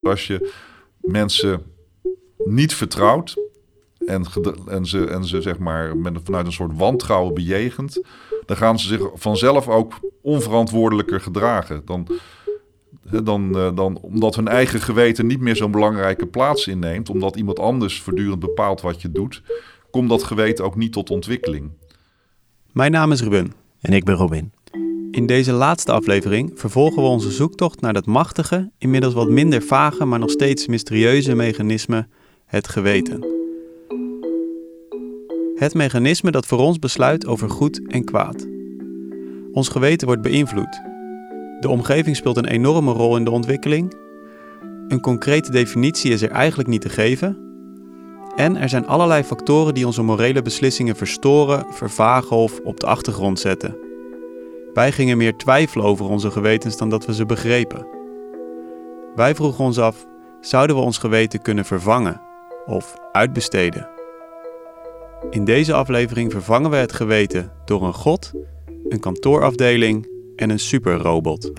Als je mensen niet vertrouwt en, en, ze, en ze zeg maar met, vanuit een soort wantrouwen bejegent, dan gaan ze zich vanzelf ook onverantwoordelijker gedragen. Dan, dan, eh, dan, omdat hun eigen geweten niet meer zo'n belangrijke plaats inneemt, omdat iemand anders voortdurend bepaalt wat je doet, komt dat geweten ook niet tot ontwikkeling. Mijn naam is Ruben. En ik ben Robin. In deze laatste aflevering vervolgen we onze zoektocht naar dat machtige, inmiddels wat minder vage, maar nog steeds mysterieuze mechanisme, het geweten. Het mechanisme dat voor ons besluit over goed en kwaad. Ons geweten wordt beïnvloed. De omgeving speelt een enorme rol in de ontwikkeling. Een concrete definitie is er eigenlijk niet te geven. En er zijn allerlei factoren die onze morele beslissingen verstoren, vervagen of op de achtergrond zetten. Wij gingen meer twijfelen over onze gewetens dan dat we ze begrepen. Wij vroegen ons af: zouden we ons geweten kunnen vervangen of uitbesteden? In deze aflevering vervangen we het geweten door een god, een kantoorafdeling en een superrobot.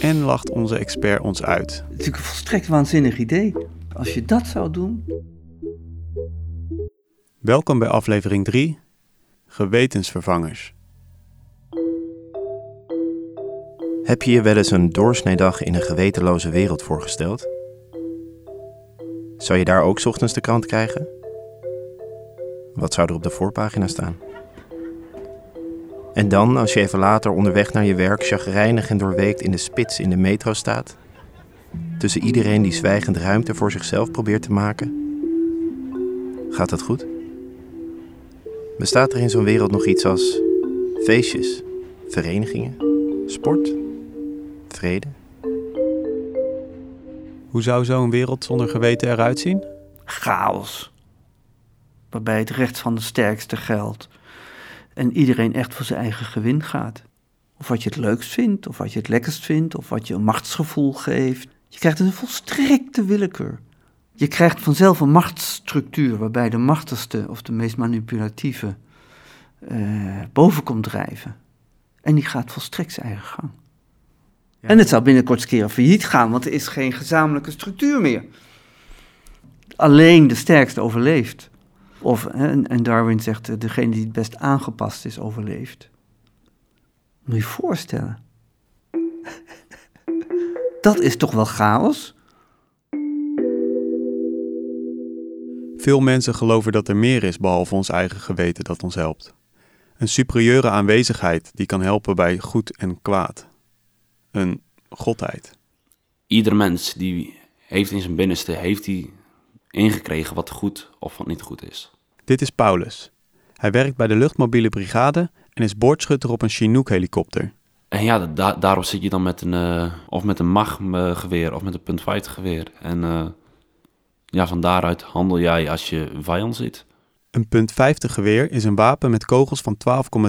en lacht onze expert ons uit. Het is natuurlijk een volstrekt waanzinnig idee. Als je dat zou doen. Welkom bij aflevering 3: Gewetensvervangers. Heb je je wel eens een doorsneedag in een gewetenloze wereld voorgesteld? Zou je daar ook ochtends de krant krijgen? Wat zou er op de voorpagina staan? En dan, als je even later onderweg naar je werk chagrijnig en doorweekt in de spits in de metro staat, tussen iedereen die zwijgend ruimte voor zichzelf probeert te maken, gaat dat goed? Bestaat er in zo'n wereld nog iets als feestjes, verenigingen, sport, vrede? Hoe zou zo'n wereld zonder geweten eruit zien? Chaos. Waarbij het recht van de sterkste geldt. En iedereen echt voor zijn eigen gewin gaat. Of wat je het leukst vindt, of wat je het lekkerst vindt, of wat je een machtsgevoel geeft. Je krijgt een volstrekte willekeur. Je krijgt vanzelf een machtsstructuur waarbij de machtigste of de meest manipulatieve uh, boven komt drijven. En die gaat volstrekt zijn eigen gang. En het zou binnenkort keer failliet gaan, want er is geen gezamenlijke structuur meer. Alleen de sterkste overleeft. Of, en Darwin zegt, eh, degene die het best aangepast is, overleeft. Moet je je voorstellen. Dat is toch wel chaos? Veel mensen geloven dat er meer is behalve ons eigen geweten dat ons helpt. Een superieure aanwezigheid die kan helpen bij goed en kwaad een godheid. Ieder mens die heeft in zijn binnenste heeft hij ingekregen wat goed of wat niet goed is. Dit is Paulus. Hij werkt bij de luchtmobiele brigade en is boordschutter op een Chinook-helikopter. En ja, da daarop zit je dan met een, uh, of met een mag-geweer of met een punt geweer. En uh, ja, van daaruit handel jij als je vijand zit. Een punt 50 geweer is een wapen met kogels van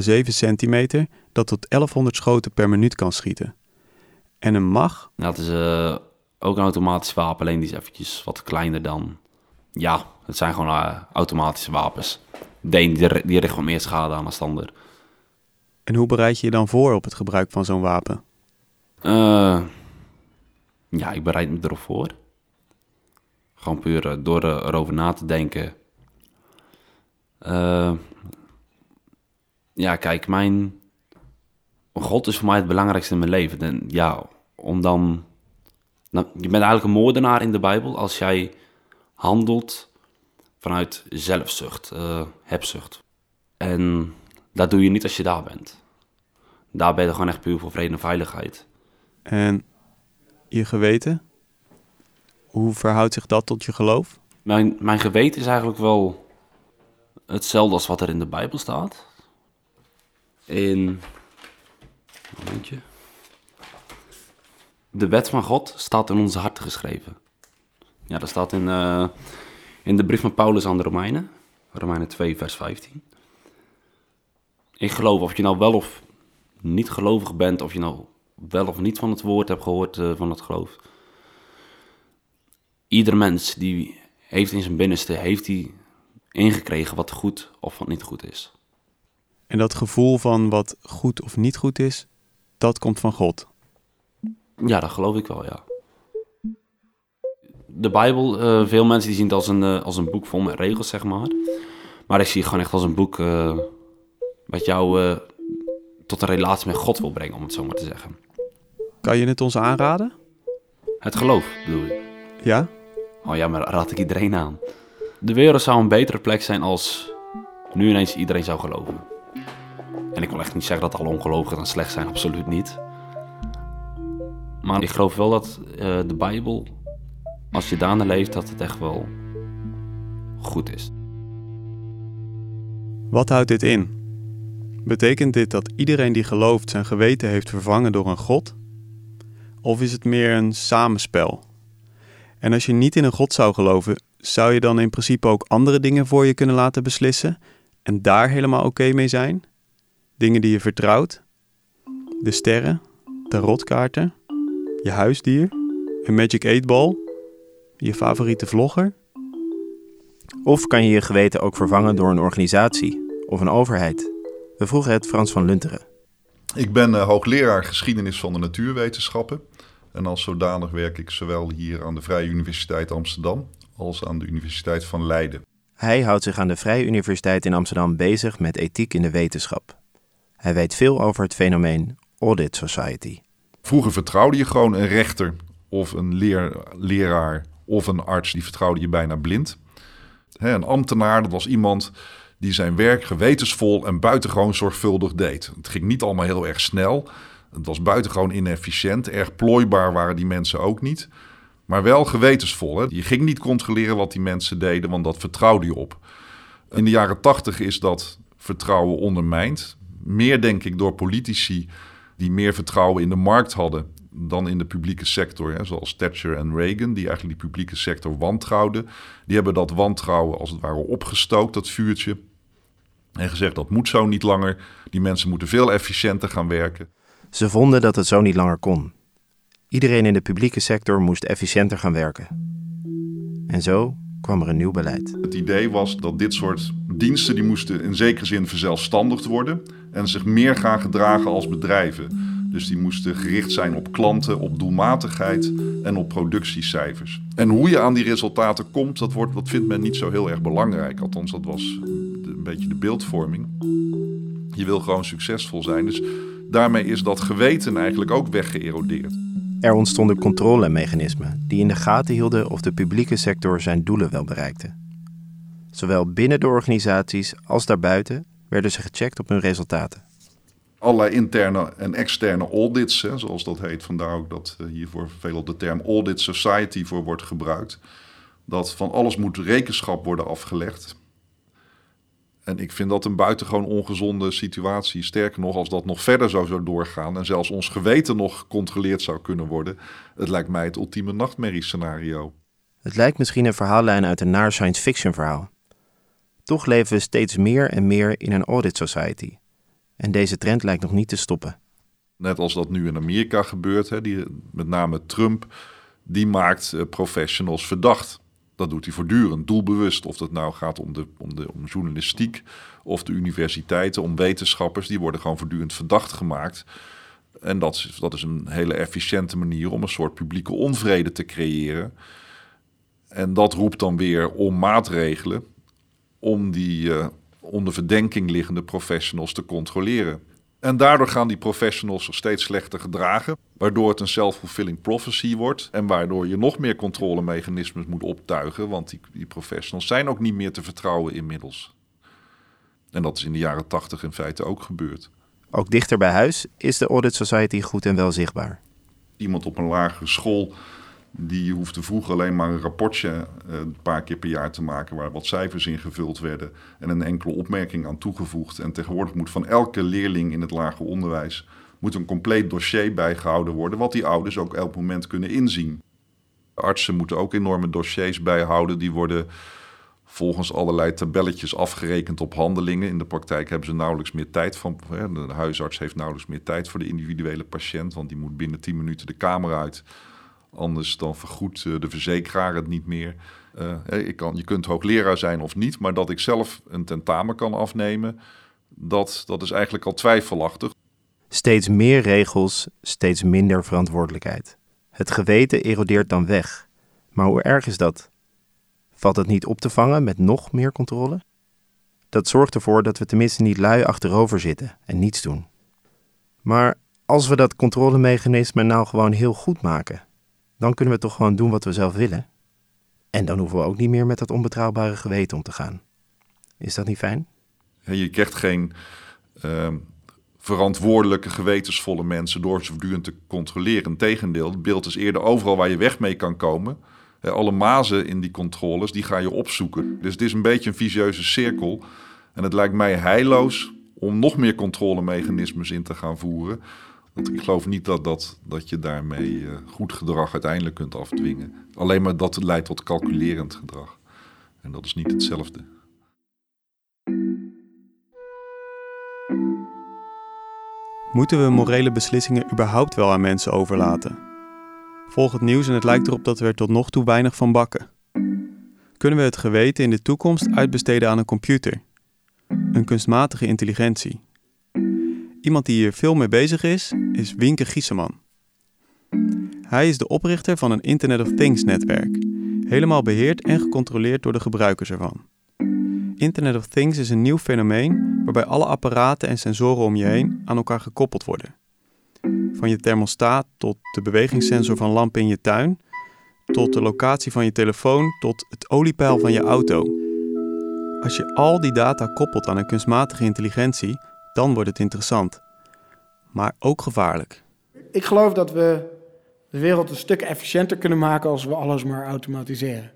12,7 centimeter dat tot 1100 schoten per minuut kan schieten. En een mag? dat is uh, ook een automatisch wapen, alleen die is eventjes wat kleiner dan... Ja, het zijn gewoon uh, automatische wapens. De een die, die richt meer schade aan dan ander. En hoe bereid je je dan voor op het gebruik van zo'n wapen? Uh, ja, ik bereid me erop voor. Gewoon puur door erover na te denken. ja, kijk, mijn God is voor mij het belangrijkste in mijn leven. En ja, om dan. Nou, je bent eigenlijk een moordenaar in de Bijbel als jij handelt vanuit zelfzucht, hebzucht. En dat doe je niet als je daar bent. Daar ben je gewoon echt puur voor vrede en veiligheid. En je geweten? Hoe verhoudt zich dat tot je geloof? Mijn, mijn geweten is eigenlijk wel hetzelfde als wat er in de Bijbel staat. In Momentje. De wet van God staat in onze harten geschreven. Ja, dat staat in, uh, in de brief van Paulus aan de Romeinen. Romeinen 2, vers 15. Ik geloof, of je nou wel of niet gelovig bent, of je nou wel of niet van het woord hebt gehoord uh, van het geloof. Ieder mens die heeft in zijn binnenste, heeft hij ingekregen wat goed of wat niet goed is. En dat gevoel van wat goed of niet goed is, dat komt van God. Ja, dat geloof ik wel, ja. De Bijbel, eh, veel mensen die zien het als een, eh, als een boek vol met regels, zeg maar. Maar ik zie het gewoon echt als een boek eh, wat jou tot een relatie met God wil brengen, om het zo maar te zeggen. Kan je het ons aanraden? Het geloof, bedoel je? Ja? Oh ja, maar raad ik iedereen aan. De wereld zou een betere plek zijn als nu ineens iedereen zou geloven. En ik wil echt niet zeggen dat alle ongelovigen dan slecht zijn, absoluut niet. Maar ik geloof wel dat eh, de Bijbel, als je daarna leeft, dat het echt wel goed is. Wat houdt dit in? Betekent dit dat iedereen die gelooft zijn geweten heeft vervangen door een God? Of is het meer een samenspel? En als je niet in een God zou geloven, zou je dan in principe ook andere dingen voor je kunnen laten beslissen en daar helemaal oké mee zijn? Dingen die je vertrouwt? De sterren, tarotkaarten, je huisdier, een Magic 8 ball, je favoriete vlogger? Of kan je je geweten ook vervangen door een organisatie of een overheid? We vroegen het Frans van Lunteren. Ik ben eh, hoogleraar geschiedenis van de natuurwetenschappen. En als zodanig werk ik zowel hier aan de Vrije Universiteit Amsterdam als aan de Universiteit van Leiden. Hij houdt zich aan de Vrije Universiteit in Amsterdam bezig met ethiek in de wetenschap. Hij weet veel over het fenomeen Audit Society. Vroeger vertrouwde je gewoon een rechter of een leer, leraar of een arts, die vertrouwde je bijna blind. Een ambtenaar, dat was iemand die zijn werk gewetensvol en buitengewoon zorgvuldig deed. Het ging niet allemaal heel erg snel. Het was buitengewoon inefficiënt. Erg plooibaar waren die mensen ook niet. Maar wel gewetensvol. Je ging niet controleren wat die mensen deden, want dat vertrouwde je op. In de jaren tachtig is dat vertrouwen ondermijnd. Meer denk ik door politici die meer vertrouwen in de markt hadden dan in de publieke sector. Hè? Zoals Thatcher en Reagan, die eigenlijk die publieke sector wantrouwden. Die hebben dat wantrouwen als het ware opgestookt, dat vuurtje. En gezegd dat moet zo niet langer. Die mensen moeten veel efficiënter gaan werken. Ze vonden dat het zo niet langer kon. Iedereen in de publieke sector moest efficiënter gaan werken. En zo kwam er een nieuw beleid. Het idee was dat dit soort diensten die moesten in zekere zin verzelfstandigd worden en zich meer gaan gedragen als bedrijven. Dus die moesten gericht zijn op klanten, op doelmatigheid en op productiecijfers. En hoe je aan die resultaten komt, dat, wordt, dat vindt men niet zo heel erg belangrijk. Althans, dat was een beetje de beeldvorming. Je wil gewoon succesvol zijn. Dus daarmee is dat geweten eigenlijk ook weggeërodeerd. Er ontstonden controlemechanismen die in de gaten hielden of de publieke sector zijn doelen wel bereikte. Zowel binnen de organisaties als daarbuiten werden ze gecheckt op hun resultaten. Allerlei interne en externe audits, hè, zoals dat heet. Vandaar ook dat uh, hiervoor veel de term audit society voor wordt gebruikt. Dat van alles moet rekenschap worden afgelegd. En ik vind dat een buitengewoon ongezonde situatie. Sterker nog, als dat nog verder zou, zou doorgaan en zelfs ons geweten nog gecontroleerd zou kunnen worden, het lijkt mij het ultieme nachtmerriescenario. Het lijkt misschien een verhaallijn uit een naar science fiction verhaal. Toch leven we steeds meer en meer in een audit society. En deze trend lijkt nog niet te stoppen. Net als dat nu in Amerika gebeurt, hè, die, met name Trump, die maakt uh, professionals verdacht. Dat doet hij voortdurend, doelbewust. Of het nou gaat om, de, om, de, om journalistiek of de universiteiten, om wetenschappers. Die worden gewoon voortdurend verdacht gemaakt. En dat is, dat is een hele efficiënte manier om een soort publieke onvrede te creëren. En dat roept dan weer om maatregelen om die uh, onder verdenking liggende professionals te controleren. En daardoor gaan die professionals steeds slechter gedragen, waardoor het een self-fulfilling prophecy wordt en waardoor je nog meer controlemechanismes moet optuigen, want die, die professionals zijn ook niet meer te vertrouwen inmiddels. En dat is in de jaren tachtig in feite ook gebeurd. Ook dichter bij huis is de Audit Society goed en wel zichtbaar. Iemand op een lagere school die hoefde vroeger alleen maar een rapportje een paar keer per jaar te maken waar wat cijfers ingevuld werden en een enkele opmerking aan toegevoegd. En tegenwoordig moet van elke leerling in het lager onderwijs moet een compleet dossier bijgehouden worden, wat die ouders ook elk moment kunnen inzien. Artsen moeten ook enorme dossiers bijhouden, die worden volgens allerlei tabelletjes afgerekend op handelingen. In de praktijk hebben ze nauwelijks meer tijd van. De huisarts heeft nauwelijks meer tijd voor de individuele patiënt, want die moet binnen 10 minuten de kamer uit. Anders dan vergoedt de verzekeraar het niet meer. Uh, ik kan, je kunt hoogleraar zijn of niet, maar dat ik zelf een tentamen kan afnemen, dat, dat is eigenlijk al twijfelachtig. Steeds meer regels, steeds minder verantwoordelijkheid. Het geweten erodeert dan weg. Maar hoe erg is dat? Valt het niet op te vangen met nog meer controle? Dat zorgt ervoor dat we tenminste niet lui achterover zitten en niets doen. Maar als we dat controlemechanisme nou gewoon heel goed maken, dan kunnen we toch gewoon doen wat we zelf willen. En dan hoeven we ook niet meer met dat onbetrouwbare geweten om te gaan. Is dat niet fijn? Je krijgt geen ehm, verantwoordelijke, gewetensvolle mensen door ze voortdurend te controleren. Integendeel, het beeld is eerder overal waar je weg mee kan komen. Alle mazen in die controles, die ga je opzoeken. Dus het is een beetje een vicieuze cirkel. En het lijkt mij heilloos om nog meer controlemechanismes in te gaan voeren. Want ik geloof niet dat, dat, dat je daarmee eh, goed gedrag uiteindelijk kunt afdwingen. Alleen maar dat leidt tot calculerend gedrag. En dat is niet hetzelfde. Moeten we morele beslissingen überhaupt wel aan mensen overlaten? Volg het nieuws en het lijkt erop dat we er tot nog toe weinig van bakken. Kunnen we het geweten in de toekomst uitbesteden aan een computer? Een kunstmatige intelligentie? Iemand die hier veel mee bezig is, is Winke Gieseman. Hij is de oprichter van een Internet of Things netwerk, helemaal beheerd en gecontroleerd door de gebruikers ervan. Internet of Things is een nieuw fenomeen waarbij alle apparaten en sensoren om je heen aan elkaar gekoppeld worden. Van je thermostaat tot de bewegingssensor van lampen in je tuin, tot de locatie van je telefoon, tot het oliepeil van je auto. Als je al die data koppelt aan een kunstmatige intelligentie, dan wordt het interessant. Maar ook gevaarlijk. Ik geloof dat we de wereld een stuk efficiënter kunnen maken als we alles maar automatiseren.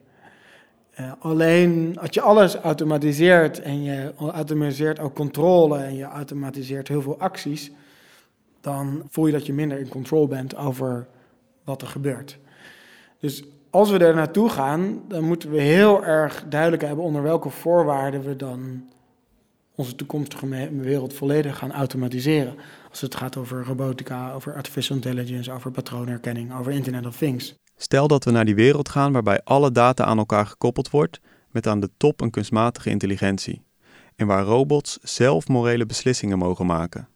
Uh, alleen als je alles automatiseert en je automatiseert ook controle en je automatiseert heel veel acties, dan voel je dat je minder in controle bent over wat er gebeurt. Dus als we er naartoe gaan, dan moeten we heel erg duidelijk hebben onder welke voorwaarden we dan onze toekomstige wereld volledig gaan automatiseren. Als het gaat over robotica, over artificial intelligence, over patroonherkenning, over Internet of Things. Stel dat we naar die wereld gaan waarbij alle data aan elkaar gekoppeld wordt, met aan de top een kunstmatige intelligentie. En waar robots zelf morele beslissingen mogen maken.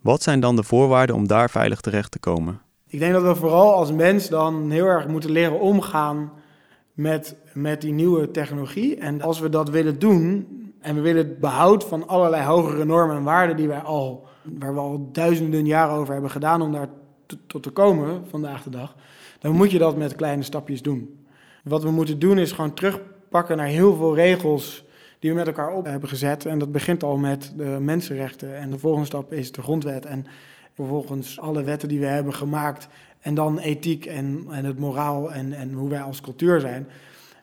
Wat zijn dan de voorwaarden om daar veilig terecht te komen? Ik denk dat we vooral als mens dan heel erg moeten leren omgaan met, met die nieuwe technologie. En als we dat willen doen, en we willen het behoud van allerlei hogere normen en waarden die wij al, waar we al duizenden jaren over hebben gedaan om daar tot te komen vandaag de dag, dan moet je dat met kleine stapjes doen. Wat we moeten doen is gewoon terugpakken naar heel veel regels die we met elkaar op hebben gezet. En dat begint al met de mensenrechten. En de volgende stap is de grondwet. En vervolgens alle wetten die we hebben gemaakt. En dan ethiek en, en het moraal en, en hoe wij als cultuur zijn.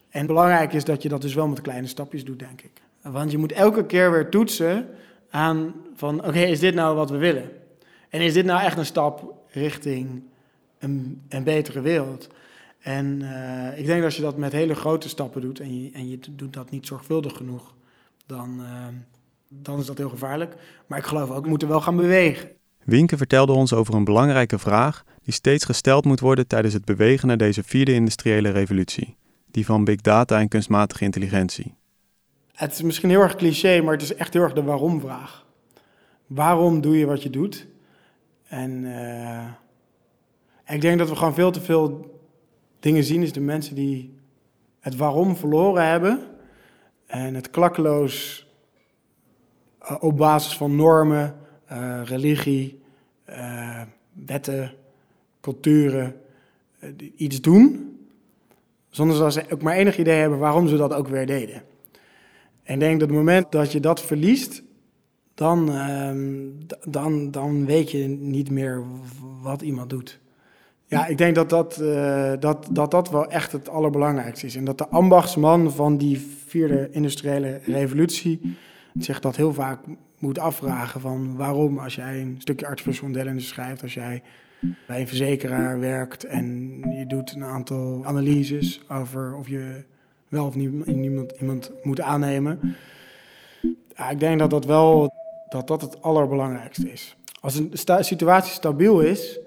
En belangrijk is dat je dat dus wel met kleine stapjes doet, denk ik. Want je moet elke keer weer toetsen aan van, oké, is dit nou wat we willen? En is dit nou echt een stap richting een, een betere wereld? En uh, ik denk dat als je dat met hele grote stappen doet en je, en je doet dat niet zorgvuldig genoeg, dan, uh, dan is dat heel gevaarlijk. Maar ik geloof ook, we moeten wel gaan bewegen. Winke vertelde ons over een belangrijke vraag die steeds gesteld moet worden tijdens het bewegen naar deze vierde industriële revolutie, die van big data en kunstmatige intelligentie. Het is misschien heel erg cliché, maar het is echt heel erg de waarom-vraag. Waarom doe je wat je doet? En uh, ik denk dat we gewoon veel te veel dingen zien, is de mensen die het waarom verloren hebben en het klakkeloos uh, op basis van normen, uh, religie, wetten, culturen iets doen, zonder dat ze ook maar enig idee hebben waarom ze dat ook weer deden. En ik denk dat het moment dat je dat verliest, dan, uh, dan, dan weet je niet meer wat iemand doet. Ja, ik denk dat dat, uh, dat, dat dat wel echt het allerbelangrijkste is. En dat de ambachtsman van die vierde industriële revolutie zich dat heel vaak moet afvragen van waarom als jij een stukje artificial schrijft, als jij bij een verzekeraar werkt en je doet een aantal analyses over of je wel of niet iemand, iemand moet aannemen. Ja, ik denk dat dat wel dat dat het allerbelangrijkste is. Als een situatie stabiel is,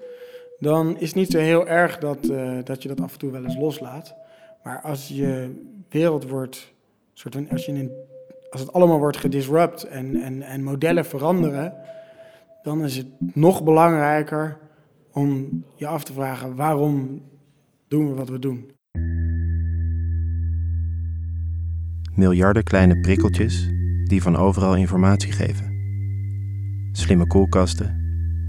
dan is het niet zo heel erg dat, uh, dat je dat af en toe wel eens loslaat. Maar als je wereld wordt, soort van, als, je in, als het allemaal wordt gedisrupt en, en, en modellen veranderen, dan is het nog belangrijker om je af te vragen waarom doen we wat we doen. Miljarden kleine prikkeltjes die van overal informatie geven. Slimme koelkasten,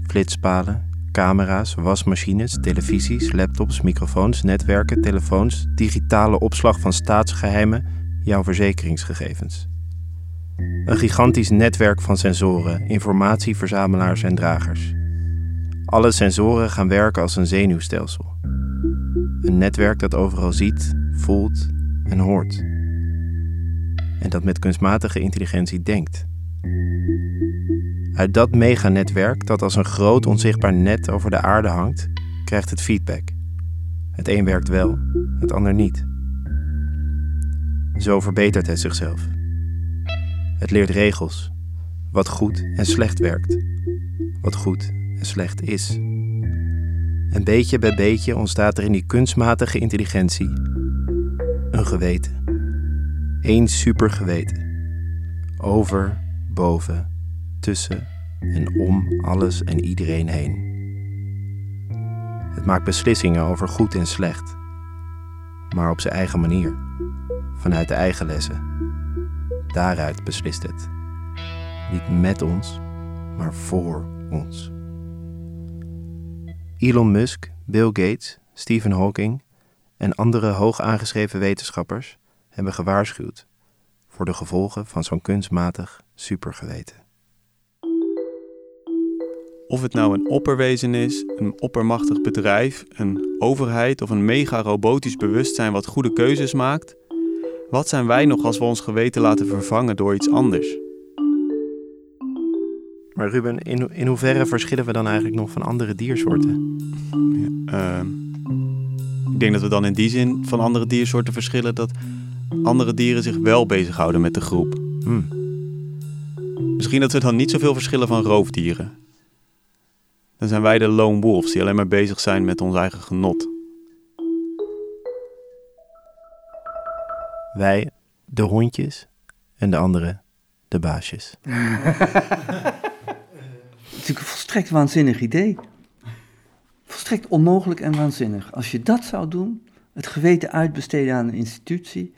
flitspalen, camera's, wasmachines, televisies, laptops, microfoons, netwerken, telefoons, digitale opslag van staatsgeheimen, jouw verzekeringsgegevens. Een gigantisch netwerk van sensoren, informatieverzamelaars en dragers. Alle sensoren gaan werken als een zenuwstelsel. Een netwerk dat overal ziet, voelt en hoort. En dat met kunstmatige intelligentie denkt. Uit dat meganetwerk dat als een groot onzichtbaar net over de aarde hangt, krijgt het feedback. Het een werkt wel, het ander niet. Zo verbetert het zichzelf. Het leert regels, wat goed en slecht werkt, wat goed en slecht is. En beetje bij beetje ontstaat er in die kunstmatige intelligentie een geweten. Eén supergeweten. Over, boven, tussen en om alles en iedereen heen. Het maakt beslissingen over goed en slecht, maar op zijn eigen manier, vanuit de eigen lessen. Daaruit beslist het. Niet met ons, maar voor ons. Elon Musk, Bill Gates, Stephen Hawking en andere hoog aangeschreven wetenschappers hebben gewaarschuwd voor de gevolgen van zo'n kunstmatig supergeweten. Of het nou een opperwezen is, een oppermachtig bedrijf, een overheid of een mega-robotisch bewustzijn wat goede keuzes maakt, wat zijn wij nog als we ons geweten laten vervangen door iets anders? Maar Ruben, in, in hoeverre verschillen we dan eigenlijk nog van andere diersoorten? Uh, ik denk dat we dan in die zin van andere diersoorten verschillen dat andere dieren zich wel bezighouden met de groep. Hmm. Misschien dat we dan niet zoveel verschillen van roofdieren. Dan zijn wij de lone wolves die alleen maar bezig zijn met ons eigen genot. Wij, de hondjes, en de anderen, de baasjes. Het is natuurlijk een volstrekt waanzinnig idee. Volstrekt onmogelijk en waanzinnig. Als je dat zou doen, het geweten uitbesteden aan een institutie,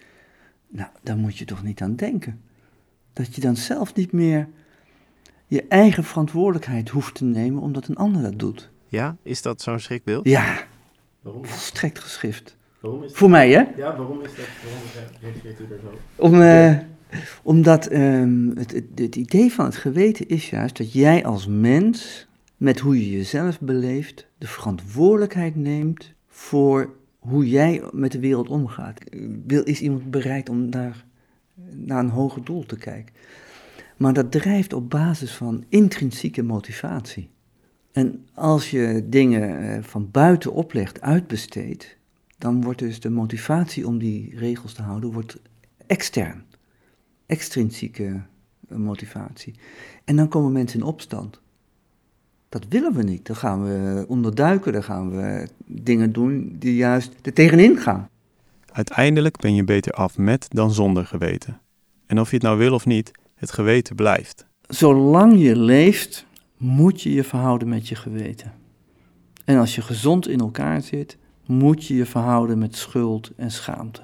nou, daar moet je toch niet aan denken. Dat je dan zelf niet meer je eigen verantwoordelijkheid hoeft te nemen omdat een ander dat doet. Ja, is dat zo'n schrikbeeld? Ja, Waarom, volstrekt geschift. waarom is Voor mij, hè? Ja, waarom is dat? Waarom reageert u er zo? Om, eh, omdat ehm, het, het, het idee van het geweten is juist dat jij als mens, met hoe je jezelf beleeft, de verantwoordelijkheid neemt voor hoe jij met de wereld omgaat. Is iemand bereid om naar, naar een hoger doel te kijken? Maar dat drijft op basis van intrinsieke motivatie. En als je dingen eh, van buiten oplegt, uitbesteedt, dan wordt dus de motivatie om die regels te houden wordt extern. Extrinsieke eh, motivatie. En dan komen mensen in opstand. Dat willen we niet. Dan gaan we onderduiken, dan gaan we dingen doen die juist er tegenin gaan. Uiteindelijk ben je beter af met dan zonder geweten. En of je het nou wil of niet, het geweten blijft. Zolang je leeft, moet je je verhouden met je geweten. En als je gezond in elkaar zit, moet je je verhouden met schuld en schaamte.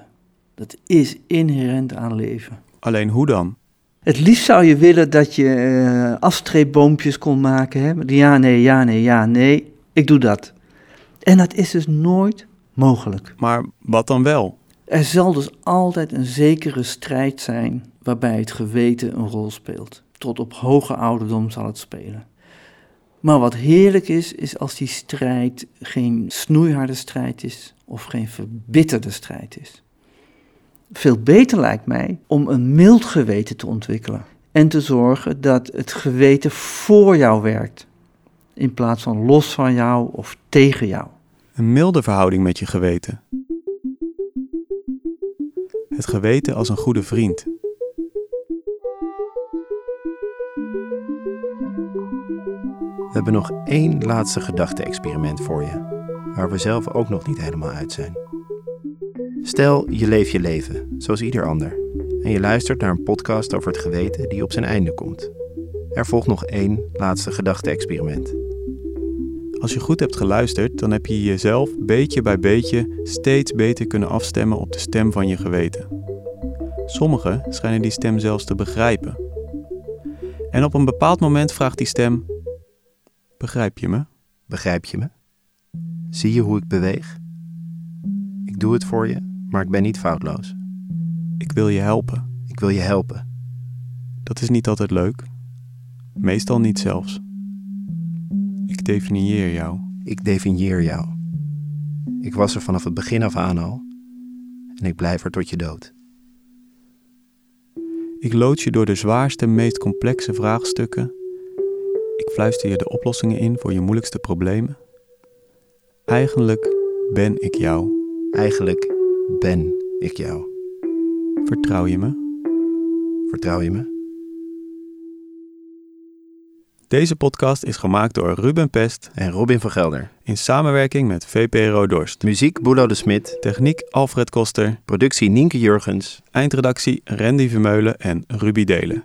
Dat is inherent aan leven. Alleen hoe dan? Het liefst zou je willen dat je afstreepboompjes kon maken. Hè? Ja, nee, ja, nee, ja, nee. Ik doe dat. En dat is dus nooit mogelijk. Maar wat dan wel? Er zal dus altijd een zekere strijd zijn waarbij het geweten een rol speelt. Tot op hoge ouderdom zal het spelen. Maar wat heerlijk is, is als die strijd geen snoeiharde strijd is of geen verbitterde strijd is. Veel beter lijkt mij om een mild geweten te ontwikkelen en te zorgen dat het geweten voor jou werkt, in plaats van los van jou of tegen jou. Een milde verhouding met je geweten. Het geweten als een goede vriend. We hebben nog één laatste gedachte-experiment voor je, waar we zelf ook nog niet helemaal uit zijn. Stel, je leeft je leven, zoals ieder ander, en je luistert naar een podcast over het geweten die op zijn einde komt. Er volgt nog één laatste gedachte-experiment. Als je goed hebt geluisterd, dan heb je jezelf beetje bij beetje steeds beter kunnen afstemmen op de stem van je geweten. Sommigen schijnen die stem zelfs te begrijpen. En op een bepaald moment vraagt die stem: Begrijp je me? Begrijp je me? Zie je hoe ik beweeg? Ik doe het voor je, maar ik ben niet foutloos. Ik wil je helpen. Ik wil je helpen. Dat is niet altijd leuk. Meestal niet zelfs. Ik definieer jou. Ik definieer jou. Ik was er vanaf het begin af aan al. En ik blijf er tot je dood. Ik loods je door de zwaarste, meest complexe vraagstukken. Ik fluister je de oplossingen in voor je moeilijkste problemen. Eigenlijk ben ik jou. Eigenlijk ben ik jou. Vertrouw je me? Vertrouw je me? Deze podcast is gemaakt door Ruben Pest En Robin van Gelder. in samenwerking met VPRO Dorst. Muziek Boelo de Smit. Techniek Alfred Koster, Productie Nienke Jurgens. eindredactie Randy Vermeulen en Ruby Delen.